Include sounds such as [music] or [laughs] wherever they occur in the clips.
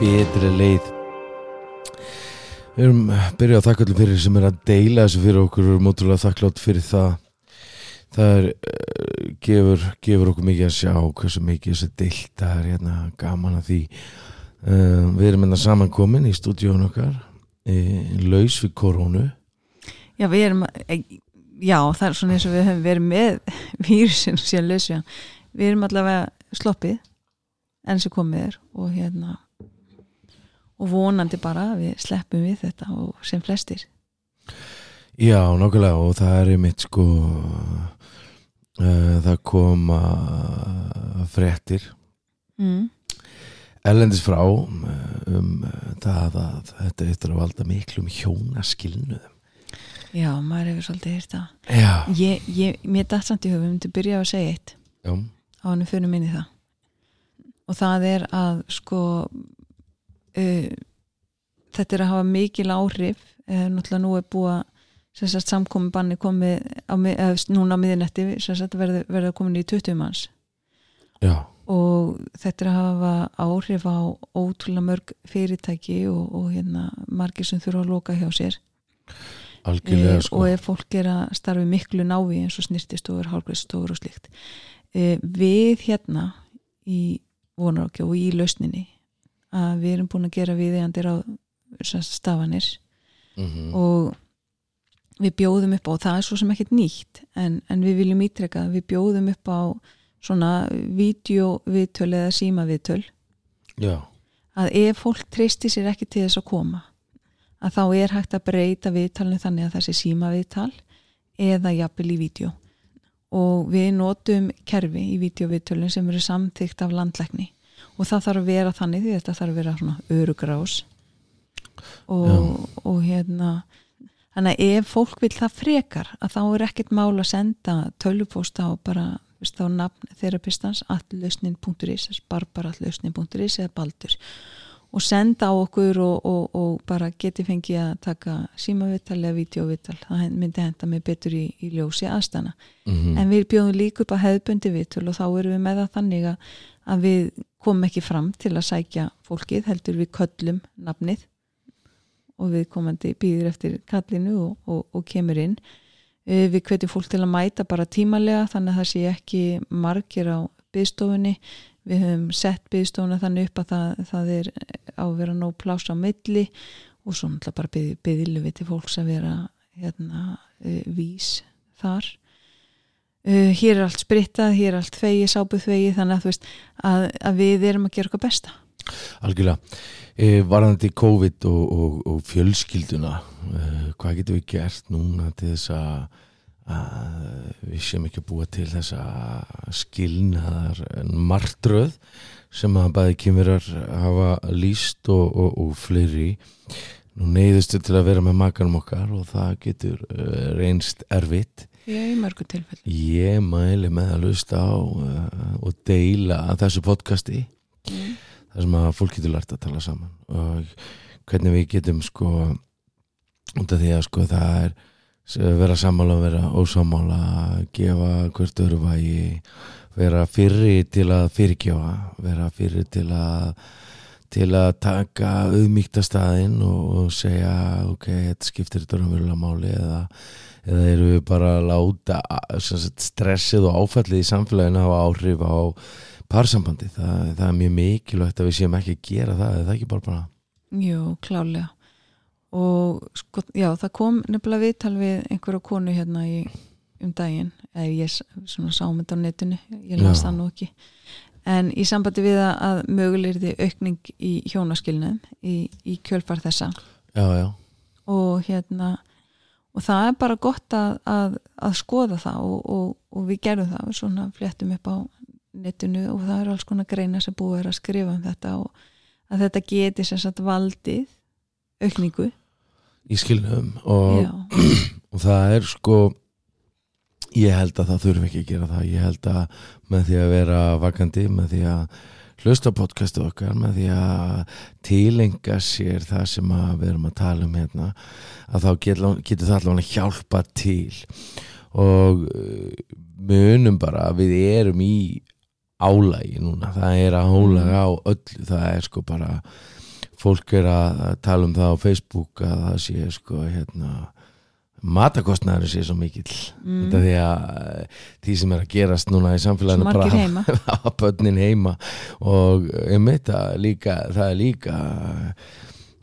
betri leið. Við erum byrjað að þakka allir fyrir sem er að deila þessu fyrir okkur. Við erum ótrúlega þakklátt fyrir það. Það er, uh, gefur, gefur okkur mikið að sjá hversu mikið þessi deilta er hérna gaman að því. Uh, við erum hérna samankomin í stúdíun okkar laus við korónu Já, við erum, eh, já, það er svona eins og við höfum verið með vírusin síðan lausja. Við erum allavega sloppið enn sem komið er og hérna og vonandi bara að við sleppum við þetta og sem flestir. Já, nokkulega og það er einmitt sko uh, það koma fréttir Mm. ellendis frá um, um það að þetta eftir að valda miklum hjónaskilnuðum Já, maður hefur svolítið hýrt. Já, Ég, ég, mér datt samt í höfum til að byrja að segja eitt já, á hann fyrir minni það. Og það er að sko uh, þetta er að hafa mikil áhrif. Uh, náttúrulega nú er búið að samkomi banni komið á, eða, núna á miðinetti verður verður komin í 20 manns. Já, og þetta er að hafa áhrif á ótrúlega mörg fyrirtæki og, og hérna margir sem þurfa að loka hjá sér. Algjörlega Eh, sko. og ef fólk er að starfi miklu návi eins og snirtistofur, hálfgræðstofur og slíkt. E, við hérna í vonarákja og í lausninni að við erum búin að gera viðeigandi á stafanir. Mm og við bjóðum upp á, og það er svo sem ekkert nýtt en, en við viljum ítreka við bjóðum upp á svona vídeoviðtöl eða símaviðtöl. Já, að ef fólk treysti sér ekki til þess að koma að þá er hægt að breyta viðtalinu þannig að það sé síma viðtal eða jafnvel í vídeo og við notum kerfi í vídeoviðtölun sem eru samþygt af landlækni og það þarf að vera þannig því þetta þarf að vera svona örugrás og, og hérna þannig að ef fólk vil það frekar að þá er ekkert mál að senda tölupósta og bara veist, á nafn þerapistans allausnin.is barbarallausnin.is eða baldur. Og senda á okkur og, og, og bara geti fengið að taka símavital eða vídeovital það myndi henda mig betur í, í ljósi aðstana mm en við bjóðum líka upp að hefðbundi vitul og þá erum við með það þannig að við komum ekki fram til að sækja fólkið heldur við köllum nafnið og við komandi býðir eftir kallinu og, og, og kemur inn. Eh, við hvetjum fólk til að mæta bara tímalega þannig að það sé ekki margir á byðstofunni við höfum sett byðstofuna þannig upp að það, það er á að vera nóg pláss á milli og svo náttúrulega bara byð, byðilu við til fólks að vera hérna, uh, vís þar uh, hér er allt sprittað, hér er allt þvegi, sábuð þvegi þannig að veist að, að við erum að gera okkar besta. Algjörlega. E, Varðandi COVID og, og, og fjölskylduna e, hvað getum við gert núna til þess að við séum ekki að búa til þessa skilnaðar martröð sem að bæði kymverar hafa líst og, og, og fleiri. Nú neyðustu til að vera með makanum okkar og það getur uh, reynst erfitt Já, í mörgu tilfell ég mæli með að lusta á uh, og deila þessu podcasti mm. þar sem að fólk getur lært að tala saman og hvernig við getum sko út af því að sko það er vera sammála, vera ósammála gefa hvert öru vægi vera fyrri til að fyrirgjófa vera fyrri til að til að taka auðmíkta staðinn og, og segja ok, þetta skiptir þetta raunverulega máli eða, eða eru við bara að láta stressið og áfallið í samfélaginu hafa áhrif á parsambandi, það, það er mjög mikilvægt að við séum ekki að gera það, eða það ekki bara bara Jú, klálega og sko, já, það kom nefnilega viðtal við einhverja konu hérna í, um daginn eða ég svona sáum þetta á netinu ég las það nú ekki. En í sambandi við að, því aukning í hjónaskilnum í, í kjölfar þessa. Já, já, og hérna og það er bara gott að, að, að skoða það og, og, og við gerum það við svona fléttum upp á netinu og það eru alls konar greina sem búið er að skrifa um þetta og að þetta geti sem sagt valdið aukningu. Í skilnum og, [clears throat] og það er sko ég held að það þurfi ekki að gera það. Ég held að með því að vera vakandi með því að hlusta podcastu okkar með því að tilenga sér það sem að við erum að tala um hérna að þá getur, getur það allavega að hjálpa til. Og uh, munum bara að við erum í álægi núna. Það er álægi á öllu. Það er sko bara fólk er að tala um það á Facebook að það sé sko hérna matakostnæður sé svo mikill. Mm. þetta því að því sem er að gerast núna í samfélaginu [laughs] hafa börnin heima. Og einmitt að líka það er líka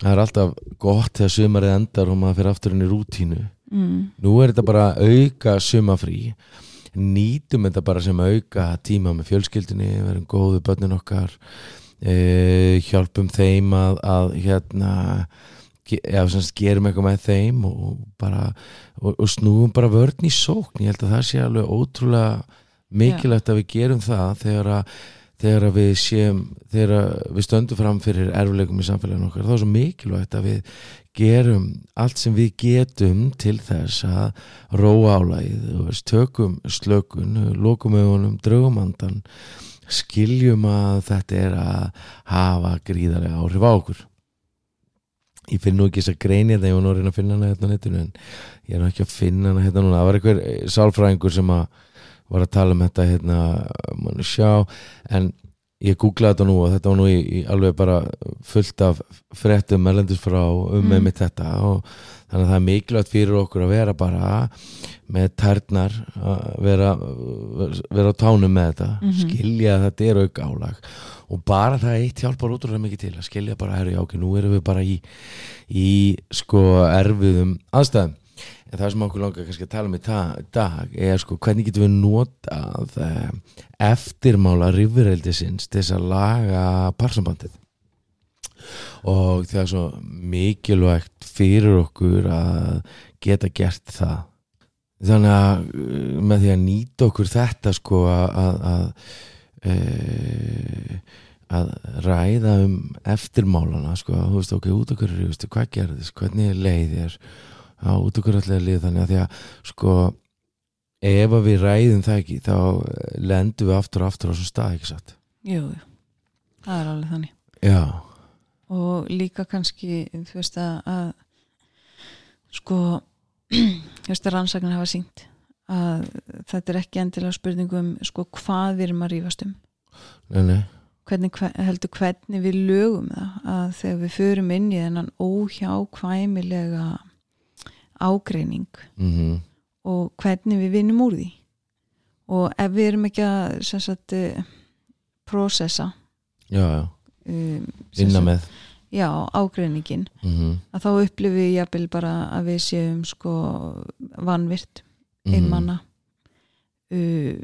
það er alltaf gott þegar sumarið endar og maður fyrir aftur inn í rútínu. Mm. nú er þetta bara að auka sumafrí nýtum þetta bara sem að auka tíma með fjölskyldinni verum góðu börnin okkar e, hjálpum þeim að, að hérna já, semst, gerum eitthvað með þeim og bara og, og snúum bara vörn í sókn. Ég held að það sé alveg ótrúlega mikilvægt að við gerum það þegar að þegar að við séum þegar við stöndum fram fyrir erfileikum í samfélaginu okkar. Þá er svo mikilvægt að við gerum allt sem við getum til þess að róa álægið tökum slökun lokum augunum, draugum andan skiljum að þetta er að hafa gríðarlega áhrif á okkur ég finn nú ekki þess að greini þetta ég var nú að reyna að finna hana hérna á netinu en ég er nú ekki að finna hana hérna núna það var einhver eh, sálfræðingur sem að var að tala um þetta hérna mann sjá en ég googlaði þetta nú og þetta var nú í, í alveg bara fullt af fréttum erlendis frá um Mm. með mitt þetta og þannig að það er mikilvægt fyrir okkur að vera bara með tærnar að vera, vera á tánum með þetta. Mhm. skilja að þetta er auk álag og bara það eitt hjálpar útrúlega mikið til að skilja bara, herri, já, ok, nú erum við bara í í sko erfiðum aðstæðum. En það sem okkur langar kannski að tala um í dag er sko hvernig getum við notað eh, eftirmála rifurildisins til þess að laga parsambandið? Og það er svo mikilvægt fyrir okkur að geta gert það þannig að uh, með því að nýta okkur þetta sko að að, að, e, að ræða um eftirmálana sko, þú veist ok, út okkur er veist, hvað gerðist, hvernig leið er á út okkur allir lið þannig að því að sko ef að við ræðum það ekki þá lendum við aftur og aftur á svo stað ekki satt? Jú. það er alveg þannig. Já, og líka kannski þú veist að, að sko að rannsaknar hafa sínt að þetta er ekki endilega spurningum sko hvað við erum að rífast um. Nei, nei. Hvernig, hve- heldur hvernig við lögum það að þegar við förum inn í þennan óhjákvæmilega ágreining mm og hvernig við vinnum úr því. Og ef við erum ekki að sagt eh, prósessa já, já, um, sagt- með já, ágreiningin. Mm að þá upplifum við jafnvel bara að við séum sko vanvirt Mhm. einmanna uh,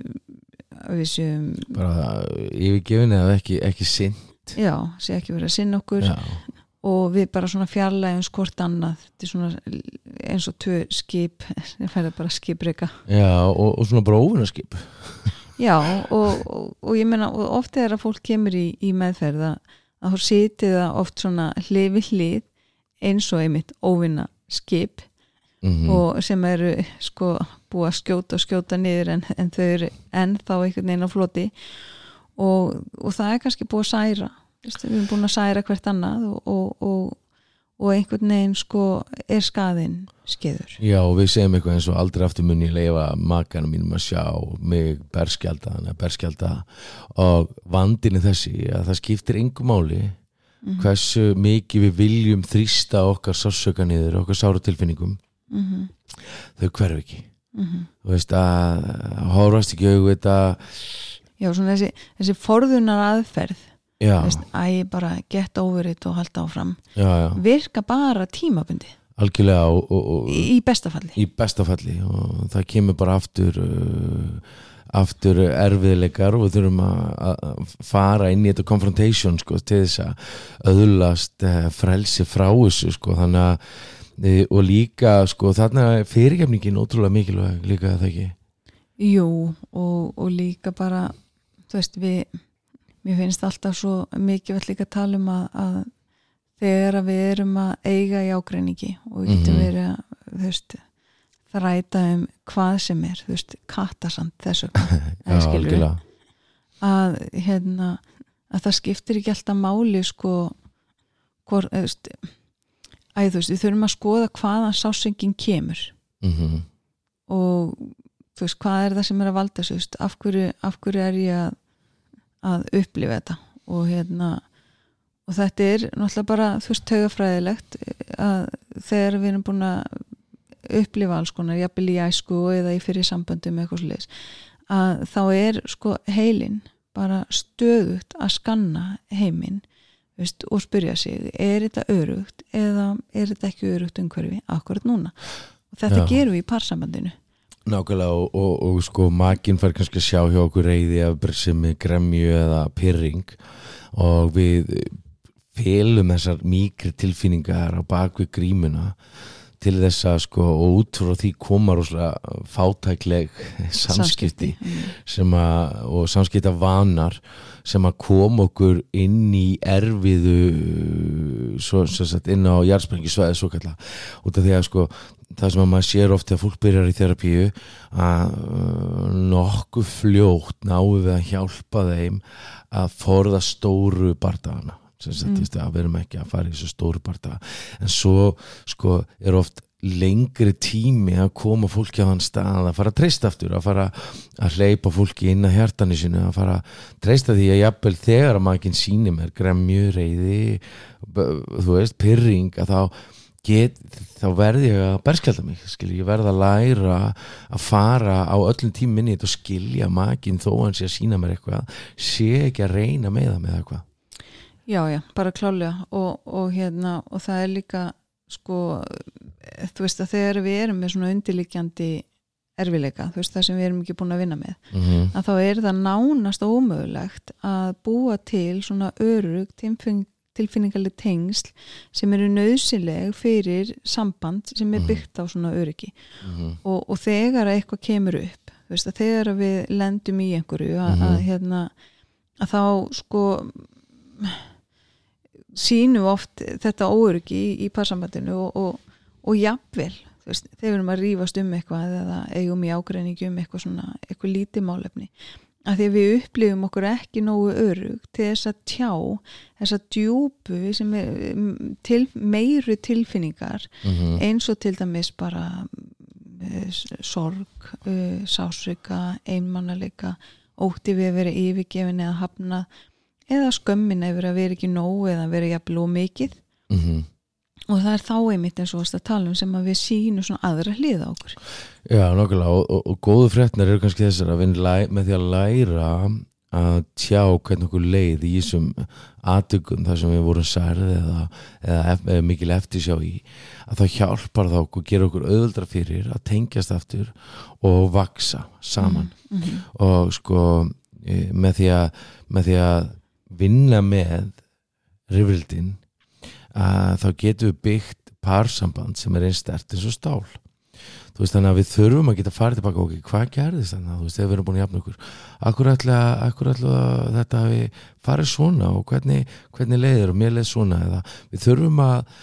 að við séum bara yfirgefin eða ekki, ekki sinn já, sé ekki verið að sinna okkur. Já, og við bara svona fjarlægum skort annað. Þetta er svona eins og tvö skip [laughs] það færði bara skiprika. Já og, og svona bara óvinnaskip. Já og, og, og ég meina og oft er að fólk kemur í, í meðferð að, þú sitið það oft svona hlið við hlið eins og einmitt óvinna skip mm og sem eru sko búið að skjóta og skjóta niður en, en þau eru ennþá einhvern veginn á floti og, og það er kannski búið að særa við erum búin að særa hvert annað og, og, og, og einhvern veginn sko er skaðinn skeður. Já og við segjum eitthvað eins og aldrei aftur mun ég leifa makanum mínum að sjá mig berskjalda, hana, berskjalda. Og vandinni þessi að það skiptir yngu máli Mhm. hversu mikið við viljum þrýsta okkar sársöka niður, okkar sáru tilfinningum. Mm -hmm. þau hverf ekki. Mm þú veist að hórast ekki auðvitað já svona þessi, þessi forðunar aðferð veist, æ bara get over it og halda áfram. Já, já, virka bara tímabundi algjörlega og, og, og í, bestafalli í bestafalli og það kemur bara aftur uh, aftur erfiðleikar og við þurfum að, að fara inn í þetta confrontation sko, til þess að öðlast uh, frelsi frá þessu sko, þannig að e, og líka sko, þarna er fyrirgefningin ótrúlega mikilvæg líka það ekki? Jú, og, og líka bara þú veist, við mér finnst alltaf svo mikið vel líka að tala um að, að þegar að við erum að eiga í ágreiningi og við getum Mhm. verið að veist, þræta um hvað sem er, þú veist, kattasand þessu. [laughs] Já, algjörlega. Að hérna að það skiptir ekki alltaf máli sko hvor, veist, æ, þú veist, við þurfum að skoða hvaðan sásengin kemur. Mm og þú veist, hvað er það sem er að valda þessu, af hverju, af hverju er ég að að upplifa þetta. Og hérna og þetta er náttúrulega bara þú veist tögafræðilegt að þegar við erum búin að upplifa alls konar, jafnvel í æsku eða í fyrir samböndum eitthvað sliðis að þá er sko heilin bara stöðugt að skanna heiminn veist, og spyrja sig, er þetta örugt eða er þetta ekki örugt umhverfi akkurat núna? Og þetta Já. gerum við í parsambandinu Nákvæmlega og, og, og sko makinn fær kannski að sjá hjá okkur reyði af sem er gremju eða pyrring og við félum þessar mýkri tilfinningar á bakvið grímuna til þess að sko og út frá því koma rosalega fátækleg samskipti Mm. sem að, og samskipta vanar sem að koma okkur inn í erfiðu svo, svo sagt, inn á jarðsprengisvæði svo kalla út af því að sko það sem að maður sér ofta að fólk byrjar í terapíu að uh, nokkuð fljótt náum við að hjálpa þeim að forða stóru sagt, Mm. að við erum ekki að fara í þessu stóru bardaga en svo sko er oft lengri tími að koma fólki á þann stað að fara að treysta aftur að fara að hleypa fólki inn að hjartanu sinu að fara að treysta því að jafnvel þegar að maður síni mér gremju, reyði b- þú veist, pyrring að þá get, þá verði ég að berskjálta mig, skilji, ég verð að læra að fara á öllum tíminni og skilja makinn þó hann sé að sína mér eitthvað, sé ekki að reyna með það með eitthvað Já, já, bara klálega og, og hérna, og það er líka sko, þú veist að þegar við erum með svona undirlikjandi erfileika, þú veist það sem við erum ekki búin að vinna með, mm -hmm. að þá er það nánast ómögulegt að búa til svona örug tilfinn, tilfinningaleg tengsl sem eru nöðsileg fyrir samband sem er Mhm. byggt á svona örugi og, og þegar að eitthvað kemur upp veist að þegar við lendum í einhverju að, Mhm. að hérna að þá sko sínum við oft þetta óöryggi í, í parsambandinu og, og, og jafnvel veist, þegar við erum að rífast um eitthvað eða eigum í ágreiningi um eitthvað svona eitthvað lítið málefni að því að við upplifum okkur ekki nógu örug til þess að tjá þess að djúpu sem er mm, til, meiru tilfinningar Mhm. eins og til dæmis bara uh, sorg, uh, sásrika einmannalega, ótti við að vera yfirgefin eða hafna eða skömmin að vera ekki nóg eða vera jafnvel og mikið Mhm. Og það er þá einmitt eins og að tala um sem að við sýnum svona aðra hlið á okkur. Já, nokkulega og, og, og góðu fréttnar eru kannski þessar að læ, með því að læra að tjá hvernig okkur leið í þessum aðtökum þar sem við vorum særið eða, eða, eða mikil eftirsjá í að þá hjálpar það okkur, gera okkur auðvöldra fyrir að tengjast aftur og vaksa saman. Mm -hmm. og sko e, með því að, með því að vinna með rifrildin að þá getum við byggt parsamband sem er einn stert eins og stál. Þú veist þannig að við þurfum að geta farið tilbaka ok, hvað gerðist þannig að þú veist þegar við erum búin að jafna okkur. Akkur ætla þetta hafi farið svona og hvernig, hvernig leiðir og mér leið svona eða? Við þurfum að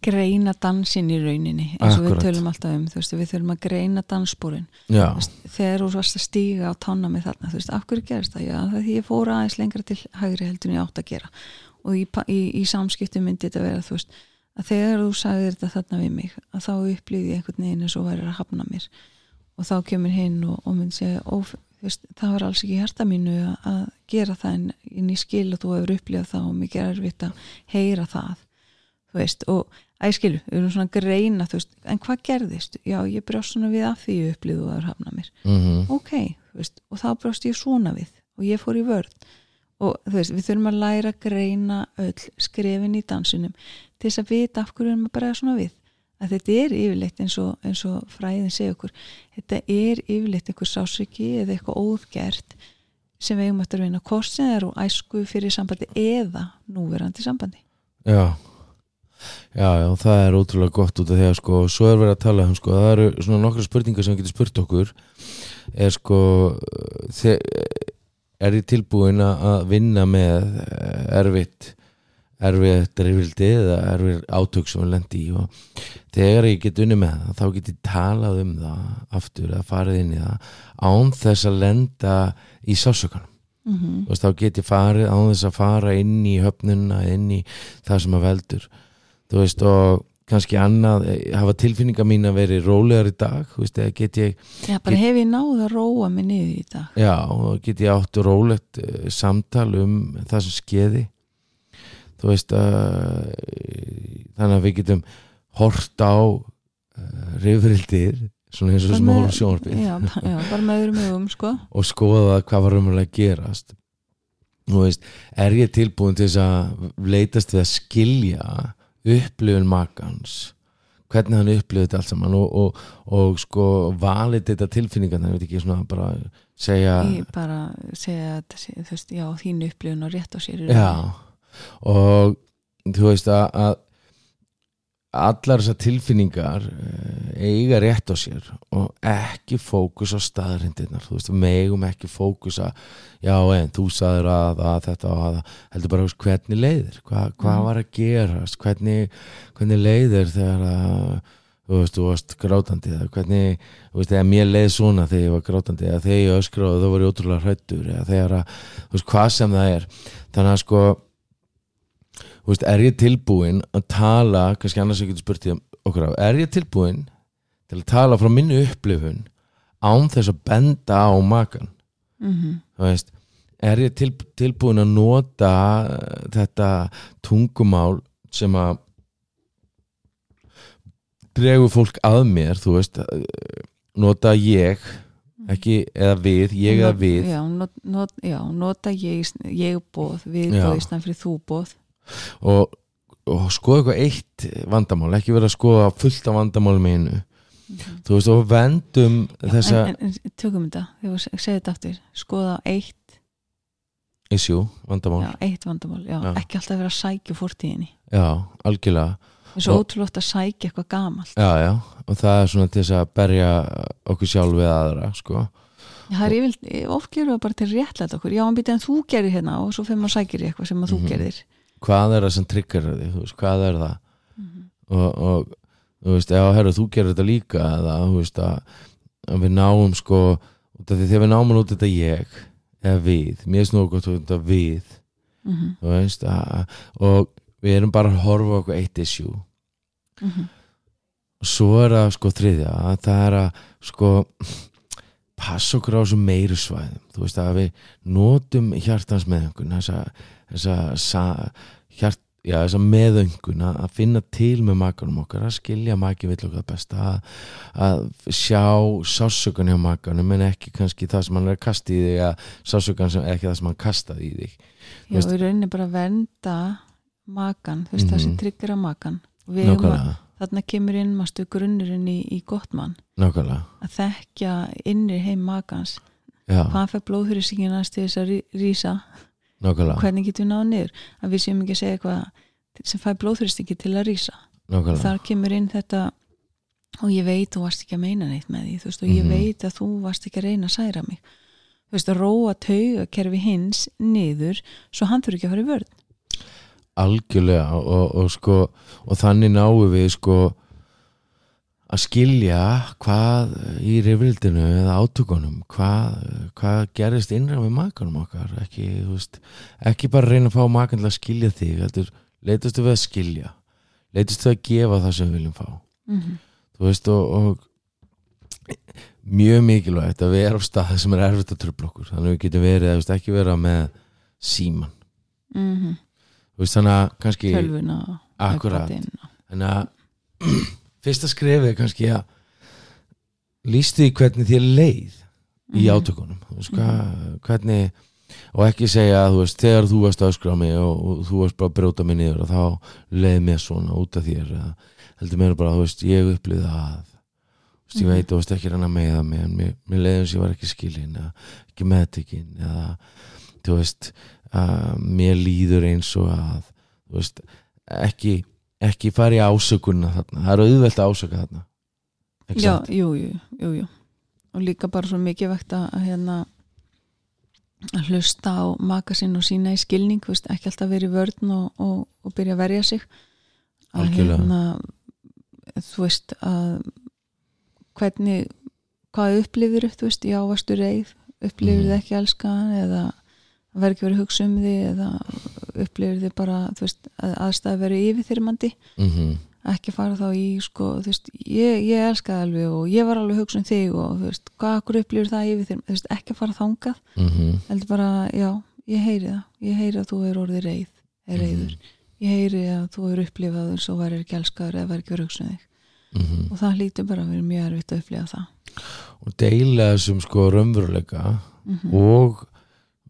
greina dansin í rauninni eins og Akkúrat. við tölum alltaf um þú veist, við þurfum að greina dansbúrin já, þegar þú varst að stíga á tanna með þarna þú veist, af hverju gerist það? Já, það því ég fór aðeins lengra til hægri ég átt að gera og í, í, í samskiptum myndi þetta vera þú veist, að þegar þú sagðir þetta þarna við mig, að þá upplýði ég einhvern veginn eins og væri að hafna mér. Og þá kemur hinn og, og myndi segja þú veist, það var alls ekki hjarta mínu að, gera það en, en ég skil að þú hefur upplýðað það og mikið er erfitt að heyra það þú veist, og að ég skilu, við erum svona greina þú veist, en hvað gerðist? Já, ég brjóst svona við að því ég upplýðu að hafna mér. Mm ok, þú veist, og þá brást ég svona við og ég fór í vörð og veist, við þurfum að læra að greina öll skrefin í dansinum til þess að vita af hverju við erum að bregða svona við. Að þetta er yfirleitt eins og, eins og fræðin segja okkur, þetta er yfirleitt einhver sásiki eða eitthvað óðgert sem við eigum eftir að vinna. Það er og æsku fyrir sambandi eða núverandi sambandi. Já. Já, já, það er ótrúlega gott út af því að sko, svo er verið að tala um sko, það eru svona nokkra spurningar sem við getum spurt okkur. Er sko þe- er ég tilbúin að að vinna með eh, erfitt erfitt rifildi eða erfitt átök sem við lendi í og þegar ég get unni með það þá get ég talað um það aftur eða farið inn í það án þess að lenda í sásökanum mm -hmm. veist, þá get ég farið án þess að fara inn í höfnuna, inn í það sem að veldur þú veist, og kannski annað, eh, hafa tilfinningar mín að veri rólegar í dag veist, eða get ég Já, bara hef ég náð að róa mig niður í dag? Já, og get ég átt rólegt uh, samtal um það sem skeiði þú veist uh, þannig að við getum hort á uh, rifrildir svona eins og hóru með- sjónarpið já, já, bara með öðrum ögum sko. Og skoða hvað var raunverulega að gerast. Þú veist, er ég tilbúin til þess að leitast við að skilja upplifun makans hvernig hann upplifði þetta allt saman og, og, og sko valið þetta tilfinningar þannig að ekki svona bara segja ég bara segja þetta þú veist, já, þín upplifun og rétt á sér Já, og þú veist að, að allar þessar tilfinningar eh, eiga rétt á sér og ekki fókus á staðrindirnar þú veist, megum ekki fókus að já, en þú sagðir að, að þetta og að, heldur bara, hvernig leiðir? Hva, hvað Mhm. var að gerast? Hvernig, hvernig leiðir þegar að þú veist, þú varst grátandi eða hvernig, þú veist, eða mér leið svona þegar ég var grátandi eða þegar ég öskráði þá var ég ótrúlega hrættur eða þegar að, þú veist, hvað sem það er. Þannig að sko veist, er ég tilbúin að tala kannski annars ekki spurt ég okkur á er ég tilbúin til að tala frá minni upplifun án þess að benda á makan Mhm. þú veist, er ég til, tilbúin að nota eh, þetta tungumál sem að dregur fólk að mér þú veist, eh, nota ég ekki, eða við, ég eða við já, not, not, já, nota ég, ég bóð við Já. bóð í snæð fyrir þú bóð og, og skoða eitthvað eitt vandamál, ekki vera að skoða fullt af vandamálum einu. Þú veist, og vendum þessa en, en, en tökum þetta, þegar segja þetta aftur. Skoða eitt, issue, vandamál, já, eitt vandamál já, Já. ekki alltaf vera að sækja fórtíðinni já, algjörlega. Eins og Og- ótrúlegt að sækja eitthvað gamalt. Já, já, og það er svona til þess að berja okkur sjálf við aðra, sko. Það er yfir, oft gerum við bara til réttlætt okkur. Já, en býta en þú gerir hérna og svo fyrir maður sækir eitthvað sem að þú Mhm. Hvað er það sem trigger þig, þú veist, hvað er það Mhm. og, og þú veist, já, herru, þú gerir þetta líka eða, þú veist, að, að við náum sko, þegar við náum út þetta ég, eða við mér snúið gott út þetta við Mhm, þú veist, að, og við erum bara að horfa okkur eitt issue mhm. og svo er það sko þriðja að það er að sko passa okkur á þessum meiru svæðum þú veist að við notum hjartans meðöngun þessa, þessa sa, hjart, já, þessa meðöngun að að finna til með makanum okkar að skilja maki vill okkar best að, að sjá sásökan hjá makanum en ekki kannski það sem hann er að kasta í þig að sásökan sem ekki það sem hann kastaði í þig. Já, við rauninni bara að venda makan, þú veist það sem Mhm. tryggir að makan að, nákvæmlega, þarna kemur inn mástu grunnurinn í, í gott mann nákvæmlega. Að þekkja innri heim makans. Já, hvað fyrir blóðfyrirsingin hans til þess að rísa nákvæmlega, hvernig getum við náða niður? Að við séum ekki að segja eitthvað sem fær blóðfyrirstingi til að nákvæmlega. Þar kemur inn þetta og ég veit þú varst ekki að meina neitt með því veist, og ég Mhm. veit að þú varst ekki að reyna að særa mig. Þú veist að róa taugakerfi hins niður svo hann þurfi ekki að fara í vörð algjörlega og, og sko og þannig náum við sko að skilja hvað í rifrildinu eða átökunum hvað, hvað gerist innra við makanum okkar ekki, veist, ekki bara reyna að fá makan til að skilja þig leitastu við að skilja leitastu við að gefa það sem við viljum fá mm -hmm. þú veist og, og mjög mikilvægt að vera á stað sem er erfitt að tröfla okkur þannig að við getum verið, veist, ekki vera með síman, mm þú veist, þannig að kannski Akkurat. Þannig að [clears throat] fyrsta skrefið er kannski að lýstu því hvernig þér leið í Mhm. átökunum veist, hvað, hvernig og ekki segja að þú veist, þegar þú varst að öskra á mig og, og þú varst bara að brjóta mig niður og þá leið mér svona út af þér heldur mér bara, þú veist, ég upplýði að þú veist, ég Mhm. veit, þú veist ekki reyna að meiða mig en mér, mér leiðum sem ég var ekki skilin eða ekki meðtekinn eða þú veist, að mér líður eins og að þú veist, ekki ekki fara í ásökunna þarna. Það er auðvelt að ásöka þarna. Já, jú, jú, jú, jú. Og líka bara svo mikið vegt að hérna að hlusta á maka sinn og sína í skilning veist, ekki alltaf verið í vörn og, og, og byrja að verja sig. Að hérna þú veist að hvernig hvað upplifir þú veist, já, varstu reið? Upplifir þið Mhm. ekki elskan eða verður ekki verið að hugsa um því eða upplifir þið bara, veist, að aðstæða verið yfirþyrmandi. Mhm. ekki fara þá í sko, veist, ég, ég elskaði alveg og ég var alveg að hugsa um þig og þú veist, hvað akkur upplýur það yfir þér, þú veist, ekki fara þangað. Mm heldur bara, já, ég heyri það. Ég heyri að þú er orðið reið er reyður, ég heyri að þú er upplifað og svo væri ekki elskaður eða væri ekki að hugsa um þig. -hmm. og það hlýtur bara að vera mjög erfitt að upplifa það. Og deila þessum sko raunveruleika mm og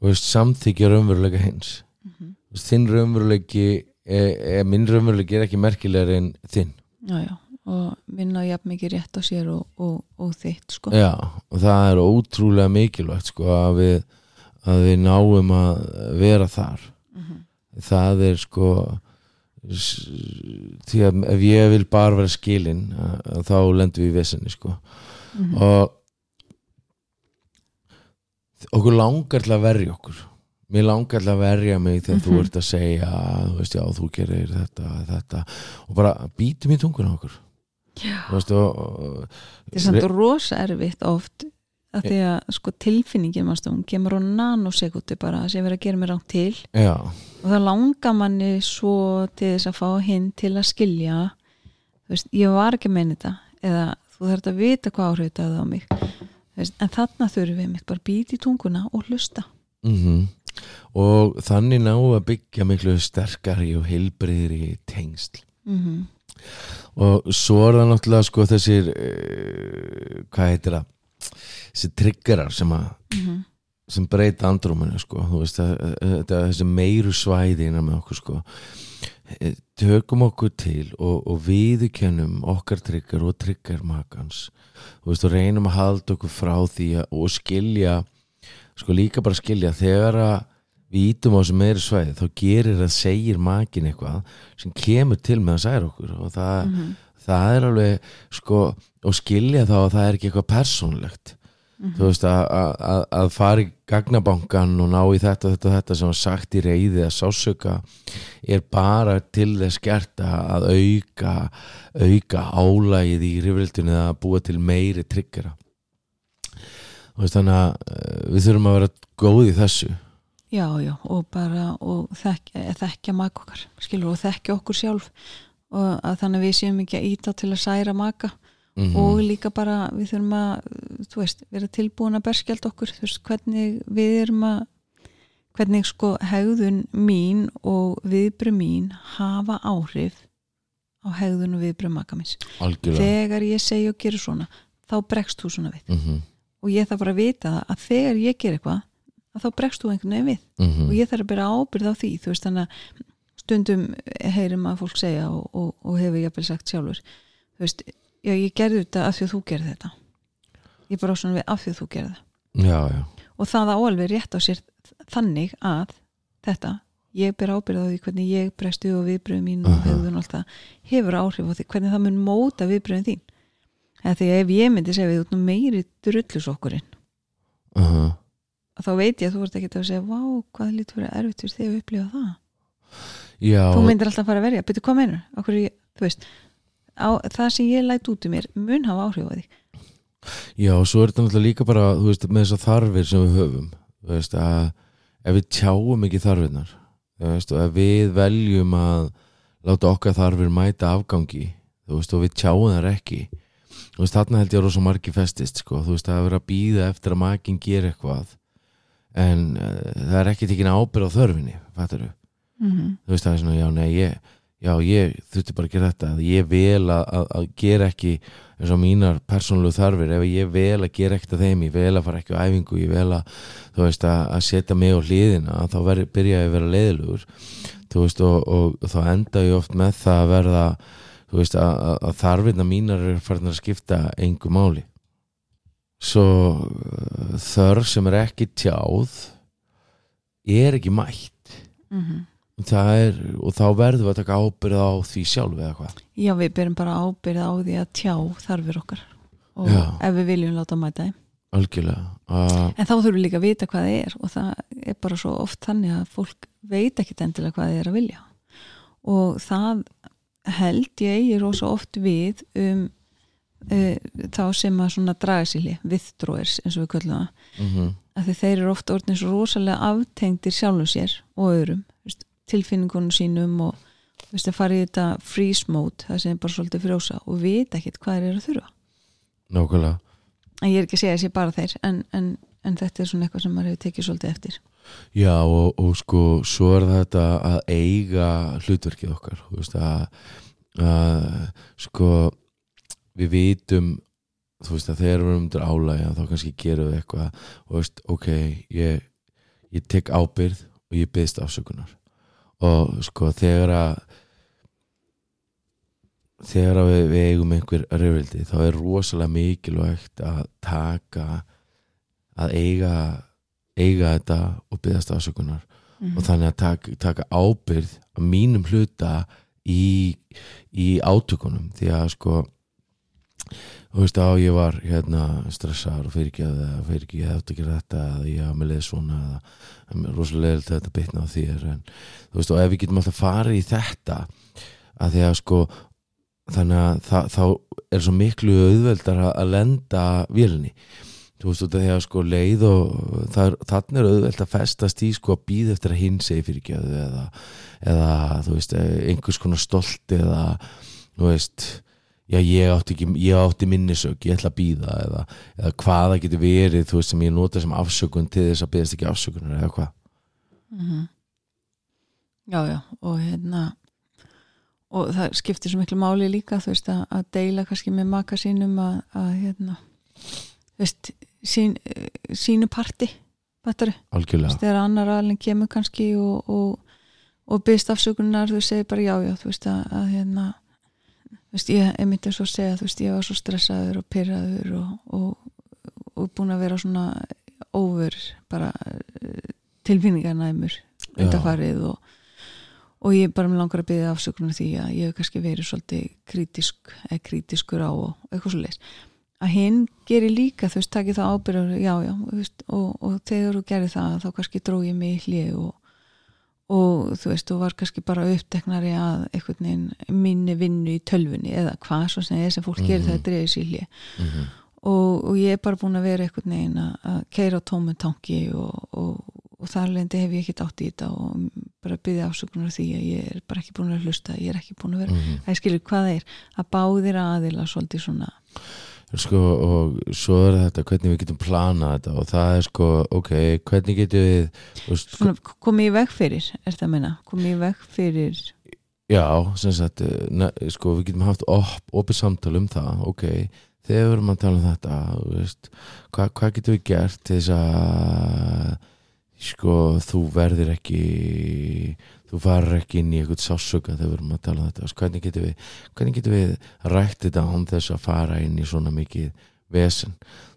veist, samþykja raunveruleika hins -hmm. Þú veist, þinn raunveruleiki er, er, minn raunveruleiki er ekki merkilegur en þinn já, já, og minna jafn mikið rétt á sér og, og, og þitt sko Já, og það er ótrúlega mikilvægt sko að við, að við náum að vera þar Mhm. það er sko því að ef ég vil bara vera skilin að, að þá lendum við í vesenni sko Mhm. og okkur langar til að verja okkur. Mér langar til að verja mig þegar þú Mhm. ert að segja þú veist já þú gerir þetta, þetta. Og bara býtum í tungun á okkur. Já. Þú veist, og, og, þetta er samt rosa erfitt oft að því að sko tilfinningin hún kemur á nanosekundu bara sem verið að gera mér rátt til. Já, og það langar manni svo til þess að fá hinn til að skilja þú veist, ég var ekki að meina þetta eða þú þarf að vita hvað áhrif þetta hafði á mig en þarna þurfum við mitt bara býti í tunguna og hlusta. Mm og þannig ná að byggja miklu sterkari og heilbriðri tengsl. Mm og svo er það náttúrulega sko þessir uh, hvað heitir það? Þessir triggerar sem að -hmm. sem breyta andrúminu sko. Þú veist að, að, að þessi meiru svæði innan með okkur sko tökum okkur til og, og viðukennum okkar trigger og trigger makans. Þú veist og reynum að halda okkur frá því að, og skilja sko líka bara skilja þegar að við ítum á þessu meiri svæði þá gerir að segir makin eitthvað sem kemur til með að særa okkur. Og það, Mhm. það er alveg sko og skilja þá að það er ekki eitthvað persónlegt Mhm. þú veist að, fara í gagnabankan og ná í þetta, þetta, þetta sem var sagt í reyði að sásöka er bara til þess gert að auka auka álægið í rifrildinu að búa til meiri tryggjara þannig að eh, við þurfum að vera góð í þessu. Já, já, og bara og þekka, þekkja maka okkar skilur, og þekkja okkur sjálf. Og að þannig að við séum ekki að íta til að særa maka mm og líka bara við þurfum að, þú veist, vera tilbúin að berskjald okkur, veist, hvernig við erum að hvernig sko hegðun mín og viðbröð mín hafa áhrif á hegðun og viðbröð maka minns algjörlega. Þegar ég segja og gera svona þá bregst þú svona við. Mm -hmm. og ég þarf bara að vita það að þegar ég ger eitthvað að þá bregst þú einhvern veginn við. Mhm. og ég þarf að byrja ábyrð á því þú veist þannig að stundum heyrim að fólk segja og, og, og hefur ég að sagt sjálfur þú veist, já ég gerði þetta af því að þú gerði þetta. Ég bara svona við af því að þú gerði það. Já, já, og það á alveg rétt á sér þannig að þetta ég ber ábyrð á því hvernig ég brestu og viðbröðum mín og hegðun og allt það hefur áhrif á því hvernig það mun móta viðbröðum þín. Eða því ef ég myndi segja við út nú meiri drullusokkurinn uh -huh. að þá veit ég að þú ert ekki að segja vá, hvað lítið fyrir erfitt fyrir þig að upplifa það? Já. Þú myndir alltaf að fara að verja, betur hvað meinur Akkur ég, þú veist á, það sem ég læt út um mér mun hafa áhrif á því Já, og svo er þetta náttúrulega líka bara veist, með þessar þarfir sem við höfum veist, ef við tjáum ekki þarfirnar þú veist, og ef við veljum að láta okkar þarfir mæta afgangi og við tjáum þar ekki þarna held ég að rosa margi festist sko, þú veist, að vera að býða eftir að makin gera eitthvað en uh, það er ekki tekin ábyrð á þörfinni mm -hmm. þú veist það er svona, já, nei, ég já, ég þurfti bara að gera þetta að ég vel að, að, að gera ekki eins og mínar persónulegu þarfir. Ef ég vel að gera ekkert að þeim, ég vel að fara ekki á æfingu, ég vel að, þú veist, að, að setja mig á hliðina, þá veri, byrja ég að vera leiðilegur, þú veist og, og, og þá enda ég oft með það að verða þú veist, að, þarfirna mínar er farin að skipta engu máli. Svo uh, þörf sem er ekki tjáð er ekki mætt. Mm -hmm. Það er, og þá verðum við að taka ábyrð á því sjálf eða hvað? Já við byrjum bara ábyrð á því að tjá þarfir okkar og Já. ef við viljum láta mæta þeim. Algjörlega. Uh, en þá þurfum við líka að vita hvað það er og það er bara svo oft þannig að fólk veit ekkit endilega hvað það er að vilja. Og það held ég eigi rosa oft við um uh, þá sem að svona draga sér withdrawers eins og við köllum það. Mm að því þeir eru ofta orðin svo rosalega aftengdir sjálfum sér og öðrum tilfinningunum sínum og, veist fara í þetta freeze mode það sem er bara svolítið frjósa og vita ekkit hvað þeir eru að þurfa. Nákvæmlega. En ég er ekki að segja þessi bara þeir en, en, en þetta er svona eitthvað sem maður hefur tekið svolítið eftir. Já og, og sko svo er þetta að eiga hlutverkið okkar veist að, að sko við vitum þú veist að þegar við erum undir álægja þá kannski gerum við eitthvað og veist ok, ég, ég tek ábyrð og ég byggst afsökunar og sko þegar að þegar að við, við eigum einhver reyfildi þá er rosalega mikilvægt að taka að eiga eiga þetta og byggast afsökunar Mhm. og þannig að taka, taka ábyrð á mínum hluta í, í átökunum því að sko þú veist á ég var hérna stressaður og fyrir ekki að það fyrir ekki að að gera þetta eða ég hafa með leið svona eða rosalega að þetta bitna á þér en þú veist og ef við getum alltaf farið í þetta að því að sko þannig að það, þá er svo miklu auðveldar að, að lenda vélni þú veist út af því að sko leið og það, þannig er auðveld að festast í sko að býða eftir að hinn segi fyrir ekki eða, eða þú veist einhvers konar stolt eða þú veist já ég átti, ekki, ég átti minnisök ég ætla að býða eða, eða hvað það getur verið þú veist sem ég nota sem afsökun til þess að byggast ekki afsökunar eða hvað. Mhm. Já, já, og hérna og það skiptir svo miklu máli líka þú veist að, að deila kannski með maka sínum að, að hérna þú veist, sín, sínu parti algjörlega. Þegar annar alveg kemur kannski og, og, og byrst afsökunar, þú segir bara já, já þú veist að, að hérna þú veist, ég, ég myndi svo að segja, þú veist, ég var svo stressaður og pyrraður og, og, og búin að vera svona over bara eh, tilfinningarnæmur Já. undarfarið og, og ég bara með langar að byggja afsökunar því að ég hef kannski verið svolítið kritisk eða kritiskur á og eitthvað svo leis að hinn gerir líka þú veist, takið það ábyrður, já, já þú veist, og, og þegar þú gerir það þá kannski dró ég mig í hlið og, og þú veist, þú var kannski bara uppteknari að einhvern veginn minni vinnu í tölfunni eða hvað svo sem er sem fólk gerir það að dreifir sér í hlið Mhm. og, og ég er bara búin að vera einhvern veginn að, að keira á tómum tanki og, og, og þar lendi hef ég ekkert átt í þetta og bara byggði afsökunar á því að ég er bara ekki búin að hlusta, ég er ekki búin að vera Mhm. að ég skilur hvað það er, að báðir aðila svolítið svona sko og svo er þetta hvernig við getum planað þetta og það er sko ok, hvernig getum við svona, komið í veg fyrir, er það að menna komið í veg fyrir Já, sem sagt, ne, sko, við getum haft op, opið samtal um það, ok, þegar við erum að tala um þetta, veist, hvað, hvað getum við gert til þess að, sko, þú verðir ekki, þú farir ekki inn í eitthvað sásöka þegar við erum að tala um þetta, hvernig getum við, hvernig getum við rætt þetta án þess að fara inn í svona mikið vesen,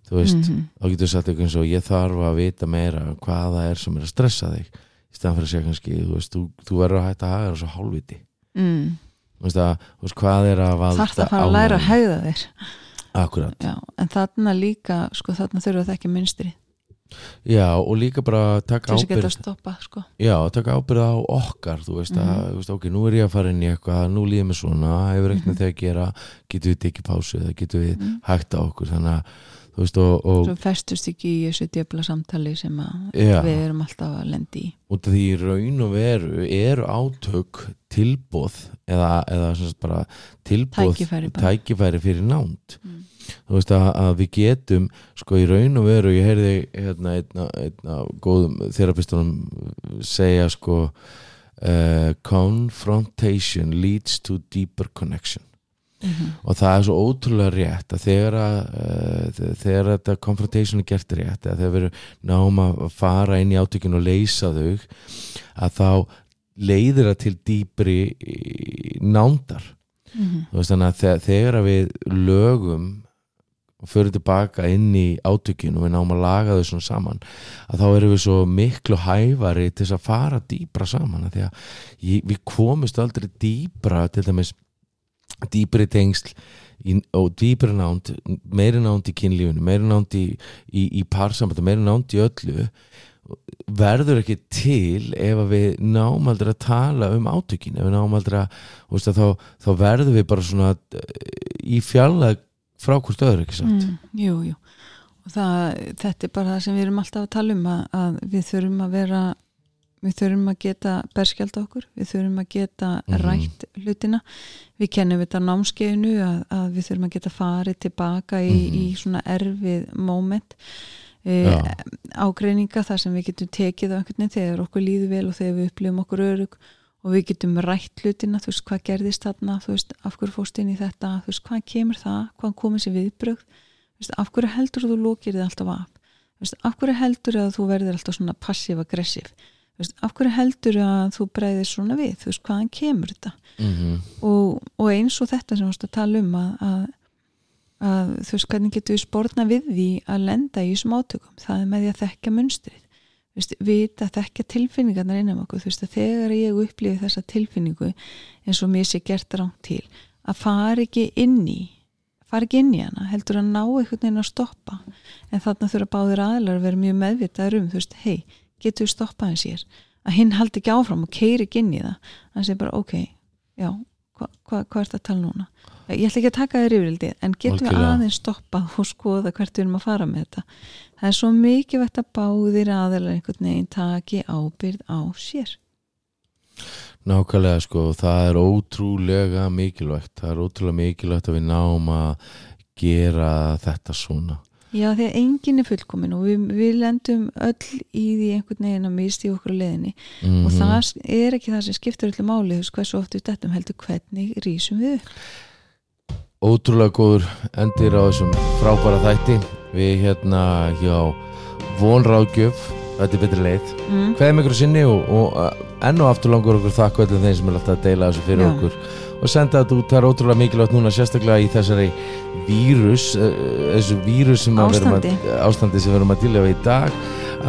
þú veist, Mhm. þá getur við sagt eitthvað eins og ég þarf að vita meira hvað það er sem er að stressa þig, í stæðan fyrir að segja kannski, þú veist, þú, þú verður að hætta að hafa það svo hálfviti. Mm, þú veist að, þú veist hvað er að valda þarf það að fara að læra að hegða þér. Akkurat, Já, en þarna líka, sko þarna þurfa það ekki minstri já og líka bara taka ábyrð stoppa sko. já, taka ábyrð á okkar þú veist að, Mhm. veist, ok, nú er ég að fara inn í eitthvað nú líður mér svona, hefur eitthvað Mhm. þegar að gera getur við tekið pásu eða getur við mm. hægt á okkur, þannig að þú veist og, og svo festust ekki í þessu djöfla samtali sem Já. við erum alltaf að lendi í af því raun og veru eru átök tilbóð eða, eða bara tilbóð Tækifæri bara. tækifæri fyrir nánd mm. Þú veist að, að við getum sko í raun og veru, ég heyrði hérna einna, einna góðum þerapistunum segja sko uh, confrontation leads to deeper connection. Mm og það er svo ótrúlega rétt að þegar að uh, þegar þetta confrontation er gert rétt eða þegar við náum að fara inn í átökinu og leysa þau að þá leiðir það til dýpri nándar. -hmm. þú veist þannig að þegar, að við lögum og förum tilbaka inn í átökinu og við náum að laga þau svona saman að þá erum við svo miklu hæfari til þess að fara dýpra saman að því að ég, við komumst aldrei dýpra til dæmis dýpri tengsl í, og dýpri nánd meiri nánd í kynlífinu, meiri nánd í, í, í parsamband og meiri nánd í öllu verður ekki til ef við náum aldrei að tala um átökin ef við náum aldrei að, þá, þá verður við bara svona eh, í fjalla frá hvort öðru ekki satt? Mm, Jú, jú. Það, þetta er bara það sem við erum alltaf að tala um að, að við þurfum að vera við þurfum að geta berskjald okkur, við þurfum að geta Mhm. rætt hlutina. Við kennum þetta námskeiðinu að, að við þurfum að geta farið tilbaka í, Mhm. í svona erfið moment. E, ágreininga þar sem við getum tekið á einhvern veginn þegar okkur líður vel og þegar við upplifum okkur örug og við getum rætt hlutina, þú veist, hvað gerðist þarna, þú veist, af hverju fórst inn í þetta þú veist, hvað kemur það, hvað komið sér viðbrögð? Þú veist, af hverju heldur þú lókir þið alltaf af? Þú veist, af hverju heldur að þú verður alltaf svona passiv-aggressiv þú veist, af hverju heldur að þú breyðir svona við, þú veist, hvaðan kemur þetta? Mm og, og eins og þetta sem við varst að tala um að, að, að þú veist, hvernig getur við spórna við því að lenda í þessum átökum? Það er með því að þekka munstrið veist, vita, þekka tilfinningarnar innan okkur, þú veist, að þegar ég upplifi þessa tilfinningu eins og mér sé gert rátt til, að fara ekki inn í fara ekki inn í hana, heldur að ná einhvern veginn að stoppa. En þarna þurfa báðir aðlar að vera mjög meðvitaður um, þú veist, hei, getur við stoppað hans hér, að hinn haldi ekki áfram og keiri ekki inn í það, hann segir bara ok, já, hvað hva, hva er þetta að tala núna? Ég ætla ekki að taka þér yfirildi en getum við Algjörlega. aðeins stoppað og skoða hvert við erum að fara með þetta? Það er svo mikilvægt að báðir aðalar einhvern veginn taki ábyrð á sér. Nákvæmlega sko, það er ótrúlega mikilvægt. Það er ótrúlega mikilvægt að við náum að gera þetta svona Já, því að enginn er fullkomin og við, við lendum öll í því einhvern veginn að misti okkur á leiðinni mm og það er ekki það sem skiptir öllu máli, veist hversu oft við dettum heldur hvernig rísum við. Ótrúlega góður endir á þessum frábæra þætti við hérna hjá vonráðgjöf þetta er betri leið mm. með ykkur sinni og, og uh, enn og aftur langur okkur þakka öllum þeim sem er alltaf að deila þessu fyrir Já. okkur og senda þetta út, það er ótrúlega mikilvægt núna sérstaklega í þessari vírus uh, þessu vírus sem verum að, Ástandi. ástandi sem við erum að díla við í dag.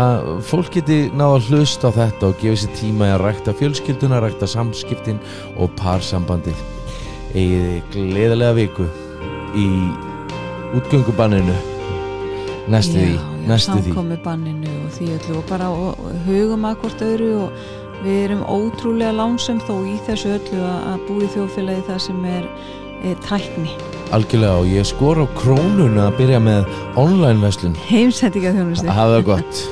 Að fólk geti náða að hlusta á þetta og gefa sér tíma að rækta fjölskylduna, rækta samskiptin og parsambandið. Egiði gleðilega viku í útgöngubanninu. Næstu því, næstu því. samkomi banninu og því öllu og bara og, og hugum að hvort öðru og við erum ótrúlega lánsum þó í þessu öllu að, búi þjóðfélagi það sem er e, tækni. Algjörlega og ég skor á krónuna að byrja með online verslun. Heimsendinga þjónustu hafa það gott